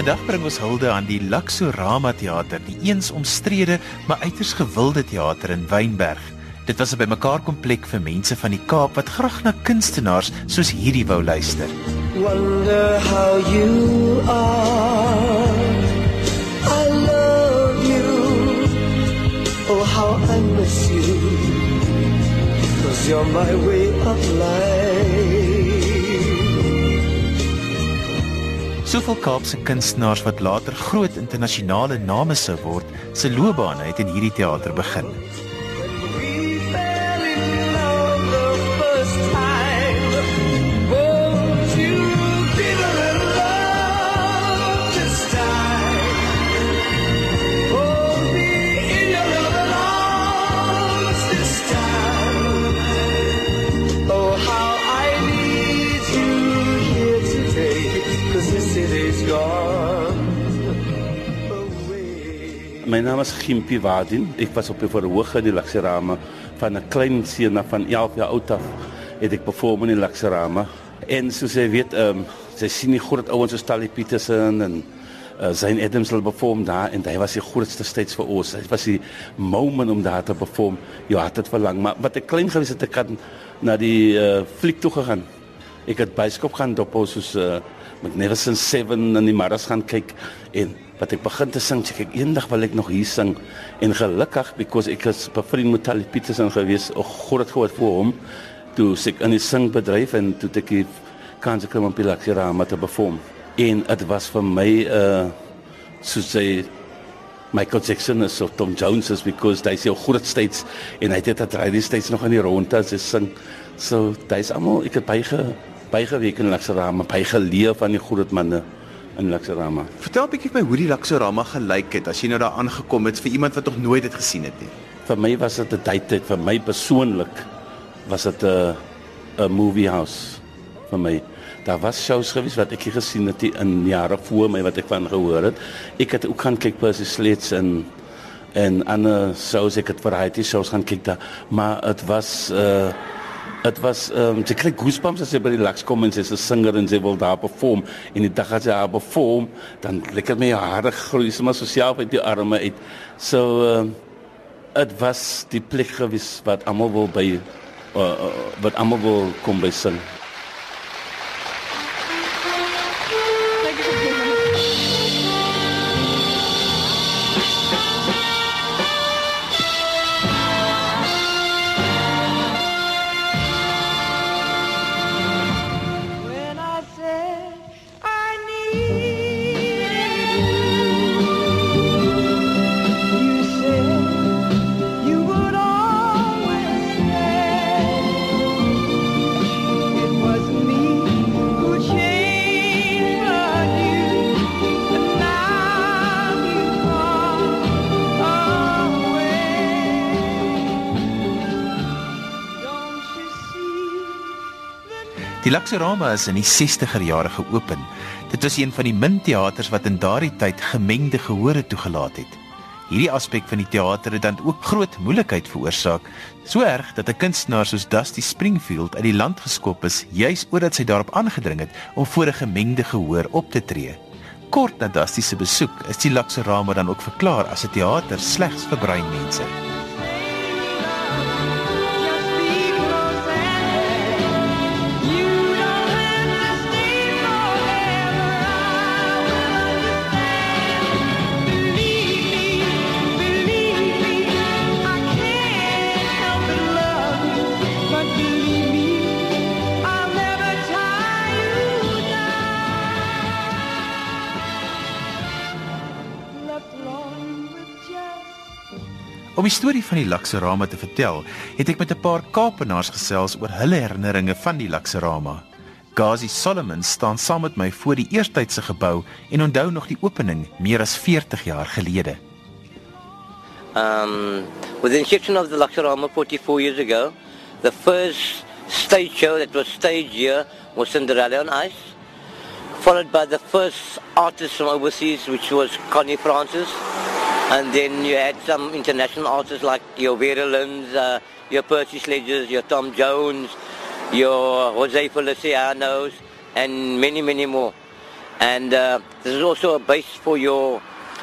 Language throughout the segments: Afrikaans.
Vandag bring ons hulde aan die Laxorama Theater, die eens omstrede maar uiters gewilde teater in Wynberg. Dit was 'n bymekaar kom plek vir mense van die Kaap wat graag na kunstenaars soos hierdie wou luister. Wonder how you are. I love you. Oh how I miss you. Cause you're my way of life. Soveel Kaapse kunstenaars wat later groot internasionale name sou word, se loopbane het in hierdie teater begin. Gimpie Wadin. Ek was op die verhoog in die Laksirama van 'n klein seun van 11 jaar oud af. Het ek perform in die Laksirama. En soos jy weet, ehm um, sy sien die groot ouens soos Tally Petersen en uh, Zane Adams hulle perform daar en hy was die grootste steeds vir ons. Dit was die moment om daar te perform. Ja, het dit verlang, maar wat ek klein gewees het ek kan na die uh, fliek toe gegaan. Ek het byskop gaan dop soos uh, met Nelson 7 in die middags gaan kyk en wat ek begin te sing, sê ek eendag wil ek nog hier sing en gelukkig because ek is bevriend met Tally Peterson gewees, o God het gehoor vir hom toe ek in die singbedryf en toe ek hier kans gekry om Pilaxirama te perform. En dit was vir my uh soos sy Michael Jackson is of Tom Jones is because hy se groot steeds en hy het dit at die steeds nog in die ronde as hy sing. So dis almal ek het byge bygeweek in Laksarama, bygeleef van die groot manne in Laksarama. Vertel 'n bietjie vir my hoe die Laksarama gelyk het as jy nou daar aangekom het vir iemand wat nog nooit dit gesien het nie. Vir my was dit 'n tyd vir my persoonlik was dit 'n 'n movie house vir my. Daar was shows gewees wat ek gesien het in jare voor my wat ek van gehoor het. Ek het ook gaan kyk Percy Slits en en ander shows ek het variety shows gaan kyk daar, maar dit was uh Dit was ehm um, jy kry goosebumps as jy by die Lux kom en sy's 'n singer en sy wil daar perform en die dag as sy daar perform, dan lekker my hare groei sommer sosiaal uit die arme uit. So ehm uh, dit was die plek gewees wat almal wil by uh, uh, wat almal wil kom by sing. Die Laxorama is in die 60er jare geopen. Dit was een van die min teaters wat in daardie tyd gemengde gehore toegelaat het. Hierdie aspek van die teater het dan ook groot moeilikheid veroorsaak, so erg dat 'n kunstenaar soos Dusty Springfield uit die land geskop is juis omdat sy daarop aangedring het om voor 'n gemengde gehoor op te tree. Kort na Dusty se besoek is die Laxorama dan ook verklaar as 'n teater slegs vir breinmense. Om die storie van die Laxerama te vertel, het ek met 'n paar Kaapenaars gesels oor hulle herinneringe van die Laxerama. Gazi Solomon staan saam met my voor die eerstydse gebou en onthou nog die opening meer as 40 jaar gelede. Um with the inception of the Laxerama 44 years ago, the first stage show that was staged here was Cinderella on Ice, followed by the first artist from overseas which was Connie Francis. And then you had some international artists like your Vera Lynn's, uh, your Percy Sledges, your Tom Jones, your Jose Feliciano's, and many, many more. And uh, this is also a base for your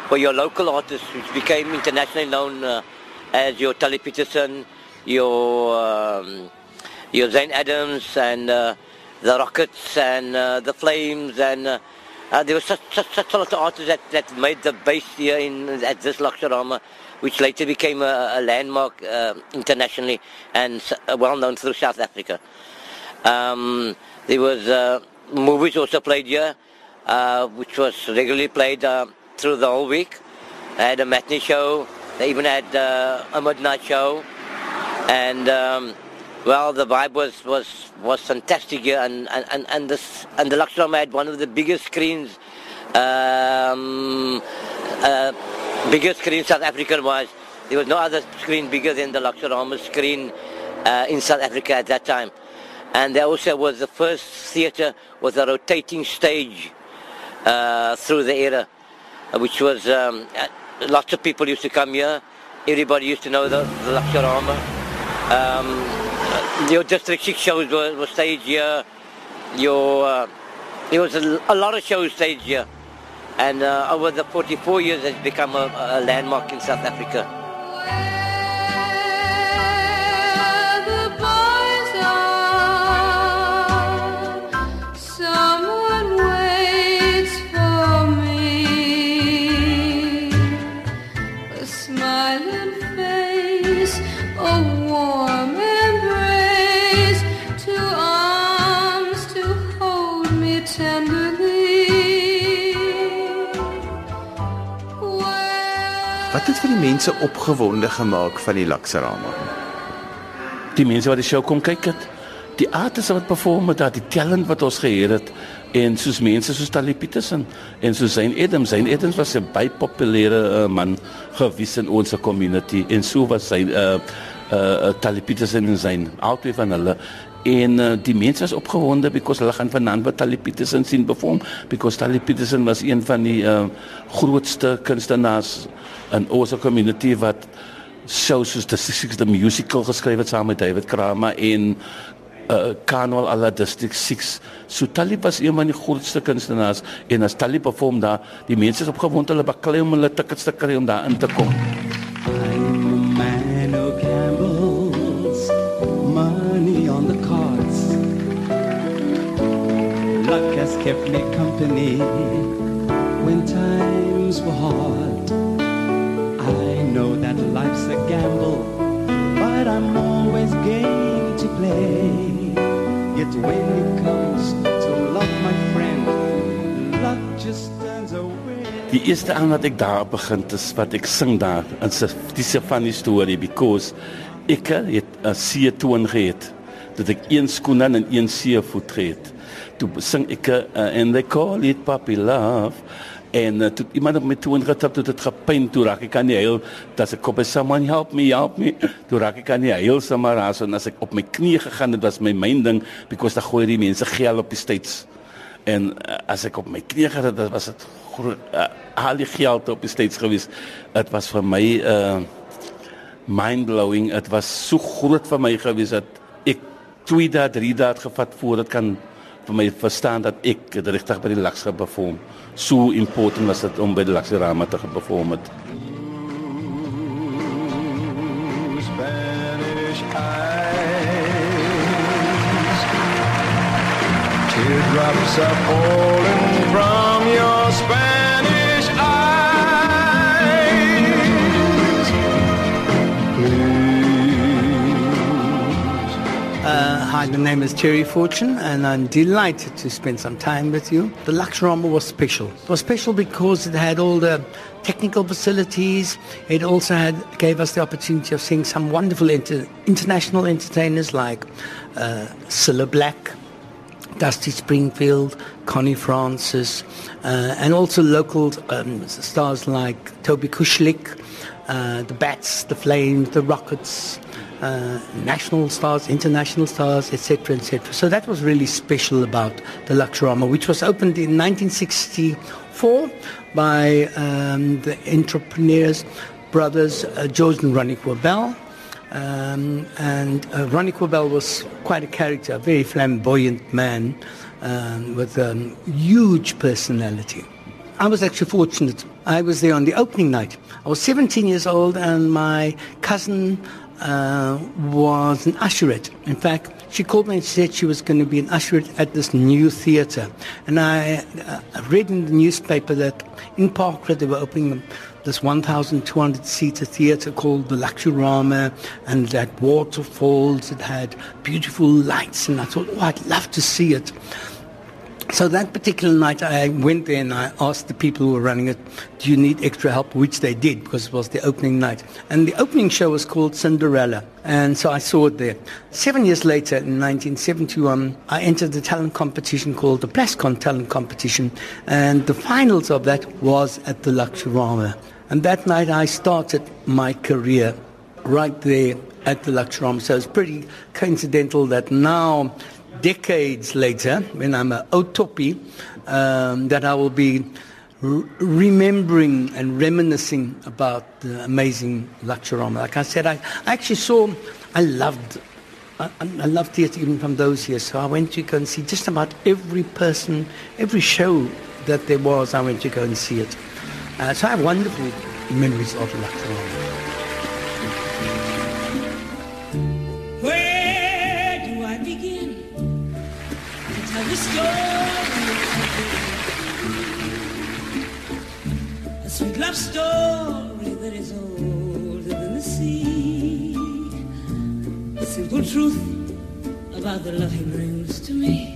for your local artists, which became internationally known uh, as your Tully Peterson, your um, your Zane Adams, and uh, the Rockets, and uh, the Flames, and uh, there was such, such, such a lot of artists that, that made the base here in at this Luxorama, which later became a, a landmark uh, internationally and uh, well known through South Africa. Um, there was uh, movies also played here, uh, which was regularly played uh, through the whole week. They had a matinee show. They even had a midnight show, and um, well, the vibe was was was fantastic here, and and and, and this and the Luxorama had one of the biggest screens. Um, uh, biggest screen South Africa was. There was no other screen bigger than the Luxorama screen uh, in South Africa at that time. And there also was the first theatre with a rotating stage uh, through the era, uh, which was um, uh, lots of people used to come here. Everybody used to know the, the Luxorama. Um, your District 6 shows were, were staged here. Your, uh, there was a, a lot of shows staged here. And uh, over the 44 years, it's become a, a landmark in South Africa. Mense opgewonde gemaak van die Lakserama? die mense wat die show kom kyk het, die artiste wat perform het, die talent wat ons geheer het en soos mense soos Tali Peterson en soos Zane Adams, Zane Adams was 'n baie populêre uh, man gewys in ons community en so was sy uh uh Tali Peterson en Zane, albei van hulle en uh, die mense was opgewonde because hulle gaan vanaand wat Tali Peterson sien perform because Tali Peterson was een van die uh grootste kunstenaars in ons community wat shows soos the Six the musical geskryf het saam met David Kramer en uh Carnival alla District 6. So Talib was een van die grootste kunstenaars en as Talib perform daar, die mense is opgewonde hulle baklei om hulle tickets te kry om daar in te kom. I'm kept me company when times were hard. I know that life's a gamble, but I'm always game to play. Yet when it comes to luck, my friend, luck just turns away. Die eerste aan wat ek daar begin is wat ek sing daar in 'n funny story because ek het 'n see toon gehad dat ek een skoen aan en een see voet gehad. Toe sing ek uh, and they call it puppy love en uh, toe iemand op my toon getap toe dit gepyn toe raak ek kan nie huil dat ek kom someone help me help me toe raak ek kan nie huil sommer as en as ek op my knie gegaan het was my myn ding because daar gooi die mense geld op die states En uh, as ek op my knie gegaan het, was dit groot uh, al die geld op die steeds gewees. Dit was vir my uh mind blowing. Dit was so groot vir my gewees dat ek 2 dae, 3 dae gevat voor dit kan mij verstaan dat ik de richting bij de laks heb performt. Zo important was het om bij de Laksarama te gaan Teardrops hi, the name is Terry Fortune, and I'm delighted to spend some time with you. The Luxorama was special. It was special because it had all the technical facilities. It also had gave us the opportunity of seeing some wonderful inter- international entertainers like uh, Cilla Black, Dusty Springfield, Connie Francis, uh, and also local um, stars like Toby Kushlik, uh, the Bats, the Flames, the Rockets, uh, national stars, international stars, etc., etc. So that was really special about the Luxorama, which was opened in 1964 by um, the entrepreneurs, brothers uh, George and Ronnie Quabell. Um, and uh, Ronnie Quabell was quite a character, a very flamboyant man, um, with a huge personality. I was actually fortunate. I was there on the opening night. I was 17 years old, and my cousin uh, was an usherette. In fact, she called me and said she was going to be an usherette at this new theatre. And I uh, read in the newspaper that in Parkwood they were opening this 1,200 seater theatre called the Luxurama, and it had waterfalls, it had beautiful lights, and I thought, oh, I'd love to see it. So that particular night, I went there and I asked the people who were running it, "Do you need extra help?" Which they did because it was the opening night, and the opening show was called Cinderella, and so I saw it there. Seven years later, in 1971, I entered the talent competition called the Plascon Talent Competition, and the finals of that was at the Luxurama. And that night, I started my career right there at the Luxurama. So it's pretty coincidental that now decades later, when I'm an Otopi, um, that I will be remembering and reminiscing about the amazing Luxurama. Like I said, I, I actually saw, I loved, I, loved theatre even from those years. So I went to go and see just about every person, every show that there was, I went to go and see it. Uh, so I have wonderful memories of Luxurama. A sweet love story that is older than the sea. The simple truth about the love he brings to me.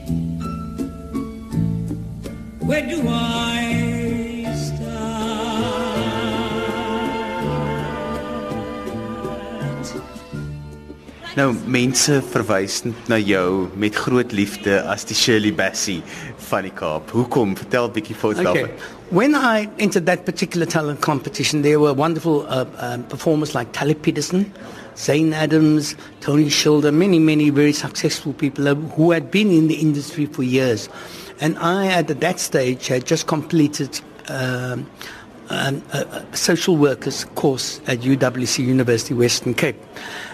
Where do I Nou mense verwys na jou met groot liefde as die Shirley Bassey van die Kaap. Hoekom? Vertel bietjie vir ons Okay. daarvan. When I entered that particular talent competition, there were wonderful uh, um, performers like Tally Peterson, Zane Adams, Tony Schilder, many, many very successful people uh, who had been in the industry for years. And I, at that stage, had just completed um, um, a, a social workers course at UWC University Western Cape.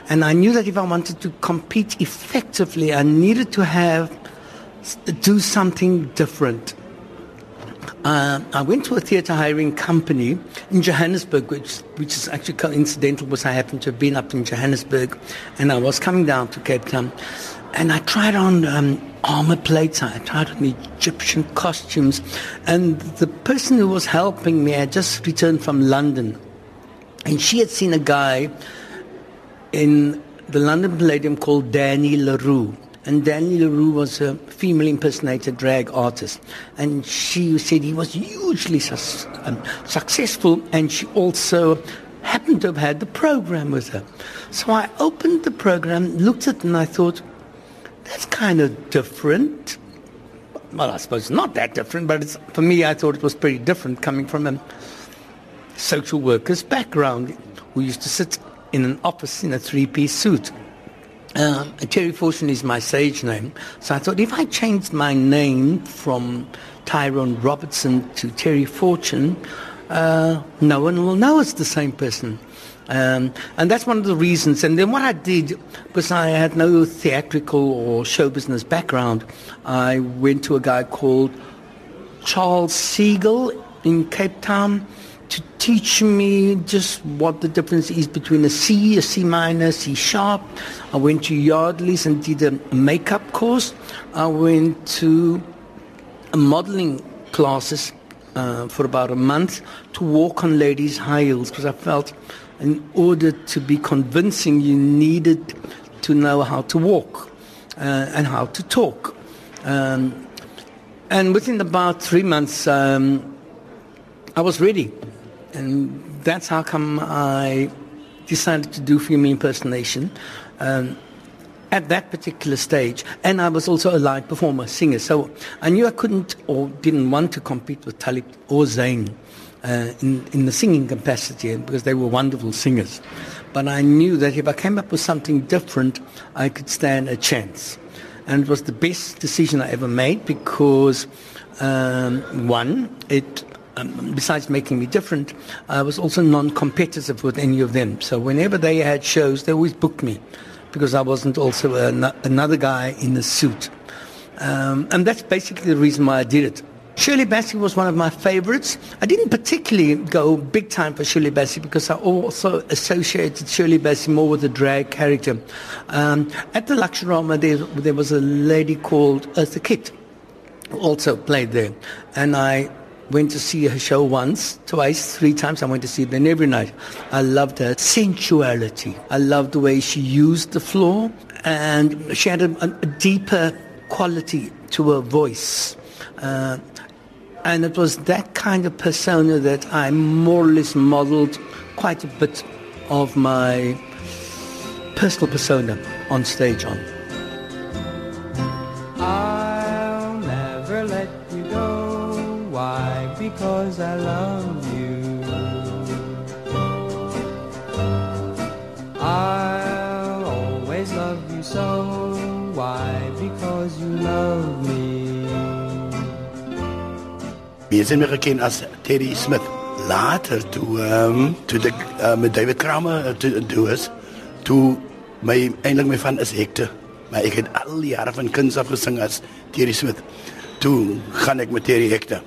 And I knew that if I wanted to compete effectively, I needed to have do something different. Uh, I went to a theatre hiring company in Johannesburg, which, which is actually coincidental because I happened to have been up in Johannesburg and I was coming down to Cape Town. And I tried on um, armor plates, I tried on Egyptian costumes. And the person who was helping me had just returned from London. And she had seen a guy in the London Palladium called Danny LaRue. And Danny LaRue was a female impersonator drag artist. And she said he was hugely um, successful and she also happened to have had the program with her. So I opened the program, looked at it and I thought, that's kind of different. Well, I suppose not that different, but for me, I thought it was pretty different coming from a social worker's background who used to sit in an office in a three-piece suit. Um, Terry Fortune is my stage name. So I thought if I changed my name from Tyrone Robertson to Terry Fortune, uh, no one will know it's the same person. Um, and that's one of the reasons. And then what I did, because I had no theatrical or show business background, I went to a guy called Charles Siegel in Cape Town to teach me just what the difference is between a C, a C minor, C sharp. I went to Yardley's and did a makeup course. I went to a modeling classes uh, for about a month to walk on ladies' high heels because I felt in order to be convincing you needed to know how to walk uh, and how to talk. Um, and within about three months, um, I was ready. And that's how come I decided to do female impersonation um, at that particular stage. And I was also a live performer, singer. So I knew I couldn't or didn't want to compete with Talib or Zayn uh, in, in the singing capacity because they were wonderful singers. But I knew that if I came up with something different, I could stand a chance. And it was the best decision I ever made because, um, one, it um, besides making me different, I was also non-competitive with any of them. So whenever they had shows, they always booked me because I wasn't also an- another guy in a suit. Um, and that's basically the reason why I did it. Shirley Bassey was one of my favorites. I didn't particularly go big time for Shirley Bassey because I also associated Shirley Bassey more with the drag character. Um, at the Luxorama, there, there was a lady called Eartha Kitt who also played there. And I went to see her show once, twice, three times. I went to see it then every night. I loved her sensuality. I loved the way she used the floor and she had a, a deeper quality to her voice. Uh, and it was that kind of persona that I more or less modeled quite a bit of my personal persona on stage on. I'll never let you go. Why? Because I love Mense het my geken as Terry Smith. Later toe ehm um, toe ek uh, met David Kramer uh, toe toe is, toe my eintlik my van is Hector, maar ek het al die jare van kuns af gesing as Terry Smith. Toe gaan ek met Terry Hector.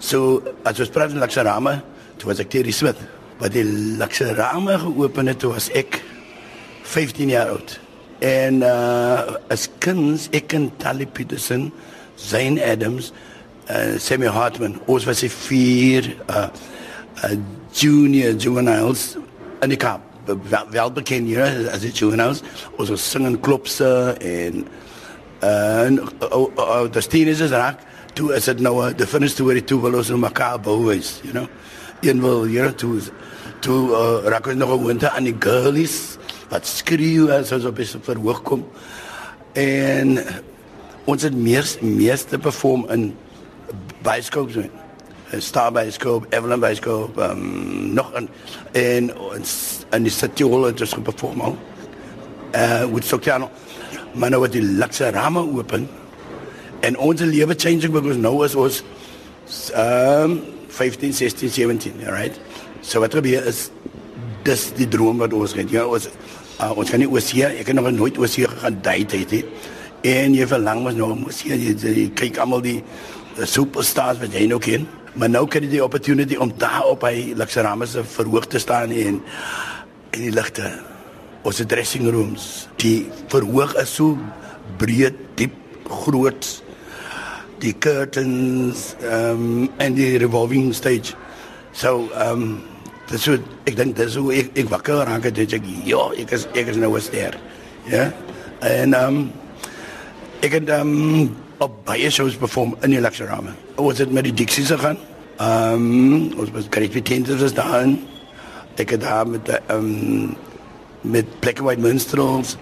So as ons praat van Laksarama, toe was ek Terry Smith. Wat die Laksarama geopen het, toe was ek 15 jaar oud. En uh as kuns ek en Tally Peterson, Zane Adams, uh, Sammy Hartman, ons was die vier uh, uh, junior juveniles in die Kaap. Wel, wel bekend hier die juveniles. Ons was singing klopse en uh, en uh, uh, uh, the teenagers raak. Toe is dit nou uh, the finish story toe wil ons nou mekaar bouwees, you know. Een wil hier toe toe uh, raak ons nog 'n winter aan die girlies wat skreeu as ons op is verhoog kom. En ons het mees meeste perform in bioscoops doen. Star Bioscoop, Evelyn Bioscoop, um, nog een en in die City Hall het ons geperform al. Uh Woodstock Channel. Maar nou wat die Luxorama open en ons lewe changing because nou is ons um 15, 16, 17, right? So wat gebeur is dis die droom wat ons het. Ja, ons uh, ons kan nie oorsee, ek het nog nooit oorsee gegaan date het nie. En jy verlang mos nou om oorsee jy, jy kyk almal die superstars wat jy nou ken. Maar nou kry jy die opportunity om daar op hy Luxorama se verhoog te staan en in die ligte. Ons dressing rooms, die verhoog is so breed, diep, groot. Die curtains um en die revolving stage. So um dis so ek dink dis hoe ek ek wakker raak dit ek ja, ek is ek is nou 'n ster. Ja. En um ek het um op baie shows perform in die Luxorama. Ons het met die Dixies gegaan. Ehm um, ons was Great Pretenders was daar. Ek het daar met ehm um, met Black and White Minstrels.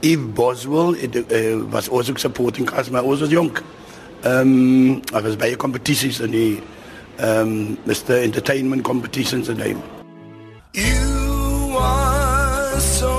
Eve Boswell het uh, was ook supporting cast maar ons was jong. Ehm um, was baie competitions in die ehm um, Mr Entertainment competitions en daai. You are so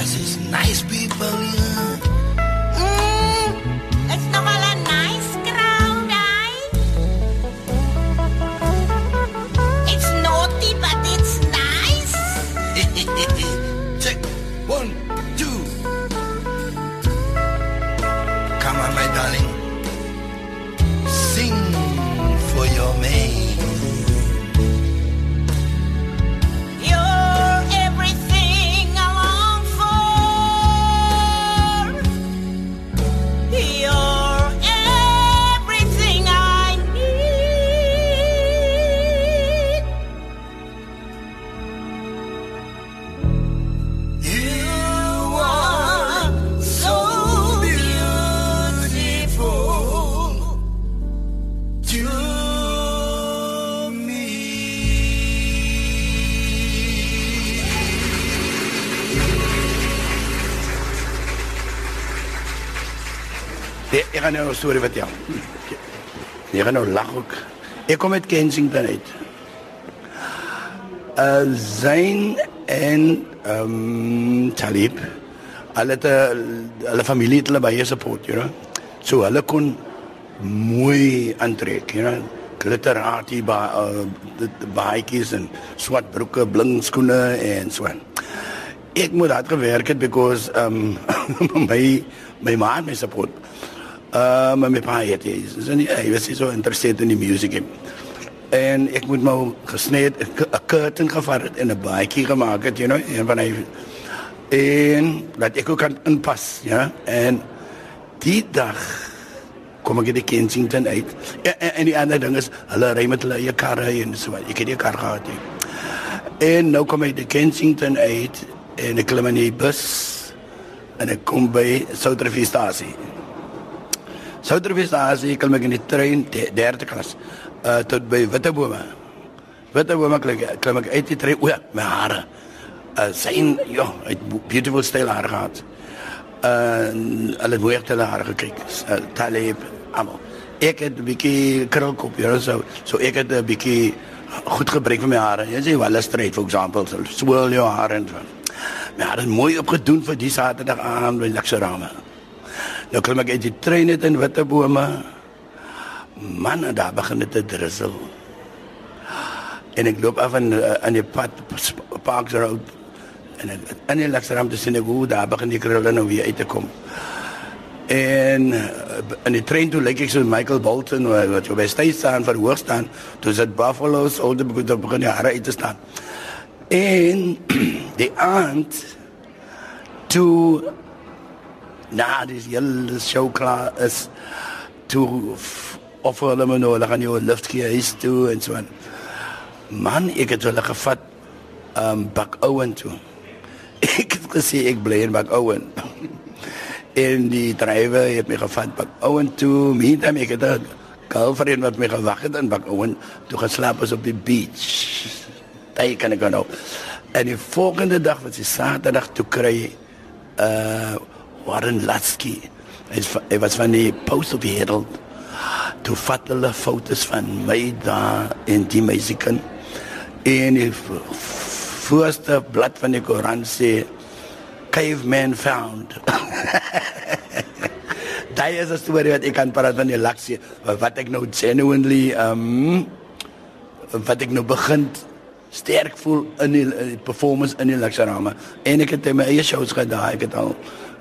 That's just nice people, yeah. Gaan nou 'n storie vertel. Ek gaan nou lag ook. Ek kom uit Kensington uit. Uh Zain en ehm um, Talib. Hulle het uh, hulle familie het hulle baie support, you know. So hulle kon mooi aantrek, you know. Glitterati ba uh, baadjies en swart broeke, blink skoene en so aan. Ek moet hard gewerk het because ehm um, my my ma het my support. Uh maar my pa is so nie hy was so geïnteresseerd in die musiek nie. En ek moet nou gesny het 'n curtain gevat het en 'n baadjie gemaak het, you know, en van hy en dat ek ook kan inpas, ja. En die dag kom ek in die Kensington uit. En, en, en die ander ding is hulle ry met hulle eie karre en so. Ek het nie 'n kar gehad nie. En nou kom ek die Kensington uit en ek klim in die bus en ek kom by Soutriviestasie. Soutriviestasie klim ek in die trein de- derde klas uh tot by. Wittebome klim ek klim ek uit die trein. O ja, my hare. Uh sien, ja, het beautiful style haar gehad. Uh hulle het mooi hulle hare gekry. Uh, Talib almal. Ek het 'n bietjie krulkop, ja, so so ek het 'n bietjie goed gebruik vir my hare. Jy sê wel straight for example, so swirl en so. My hare is mooi opgedoen vir die Saterdag aan by Luxorama. Nou klim ek uit die trein net in Wittebome. Man, daar begin dit te drussel. En ek loop af aan aan die pad Parks Road en ek in die Luxorama te sien ek hoe daar begin die krulle nou weer uit te kom. En uh, in die trein toe lyk ek so Michael Bolton wat jy by stage staan vir hoog staan, toe sit Buffalo's oude begin begin die hare uit te staan. En die aand toe na dis hele show klaar is toe of hulle my nou hulle gaan toe en aan. Man, ek het hulle gevat um Buck Owen toe. Ek het gesê ek bly in Buck Owen. en die drywer het my gevat Buck Owen toe. Meantime ek het 'n girlfriend wat my gewag het in Buck Owen toe geslaap is op die beach. Daai kan ek nou. En die volgende dag was die Saterdag toe uh Warren Latsky. Hy was van die Post of Herald. Toe vat hulle foto's van my daar en die meisiekin. En die voorste blad van die koran sê caveman found. Daai is 'n storie wat ek kan praat van die laksie wat ek nou genuinely um wat ek nou begin sterk voel in die, in die performance in die Luxorama. En ek het my eie shows gedaan. Ek het al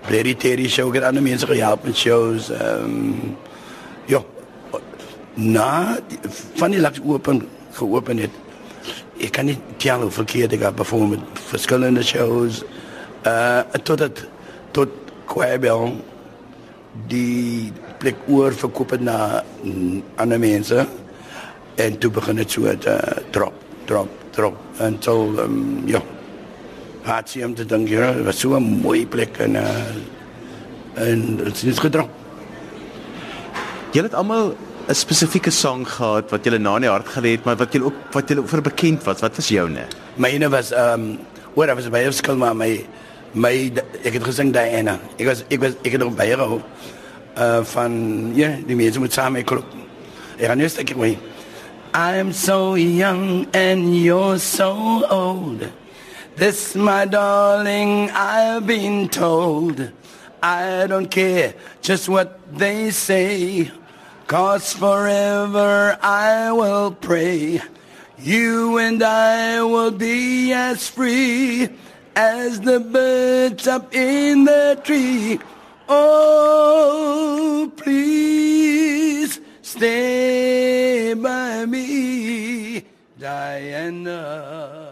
Brady Terry show gedaan. Ander mense gehelp met shows. Ehm um, ja. Na van die Lux open geopen het. Ek kan nie tel hoe verkeerd ek het perform met verskillende shows. Uh tot het tot Quabel die plek oor verkoop het na ander mense en toe begin dit so te uh, drop drop drop until um, ja het sy om te dink ja dit was so 'n mooi plek en uh, en dit is gedrop Julle het almal 'n spesifieke sang gehad wat julle na in die hart gelê het, maar wat julle ook wat julle ook vir bekend was. Wat was joune? myne was um oor was baie verskil maar my my ek het gesing Diana ek was ek was ek het nog baie gehou uh van ja die mense moet saam klop ek gaan net ek hoe I'm so young and you're so old. This, my darling, I've been told. I don't care just what they say, cause forever I will pray. You and I will be as free as the birds up in the tree. Oh, please stay by me, Diana.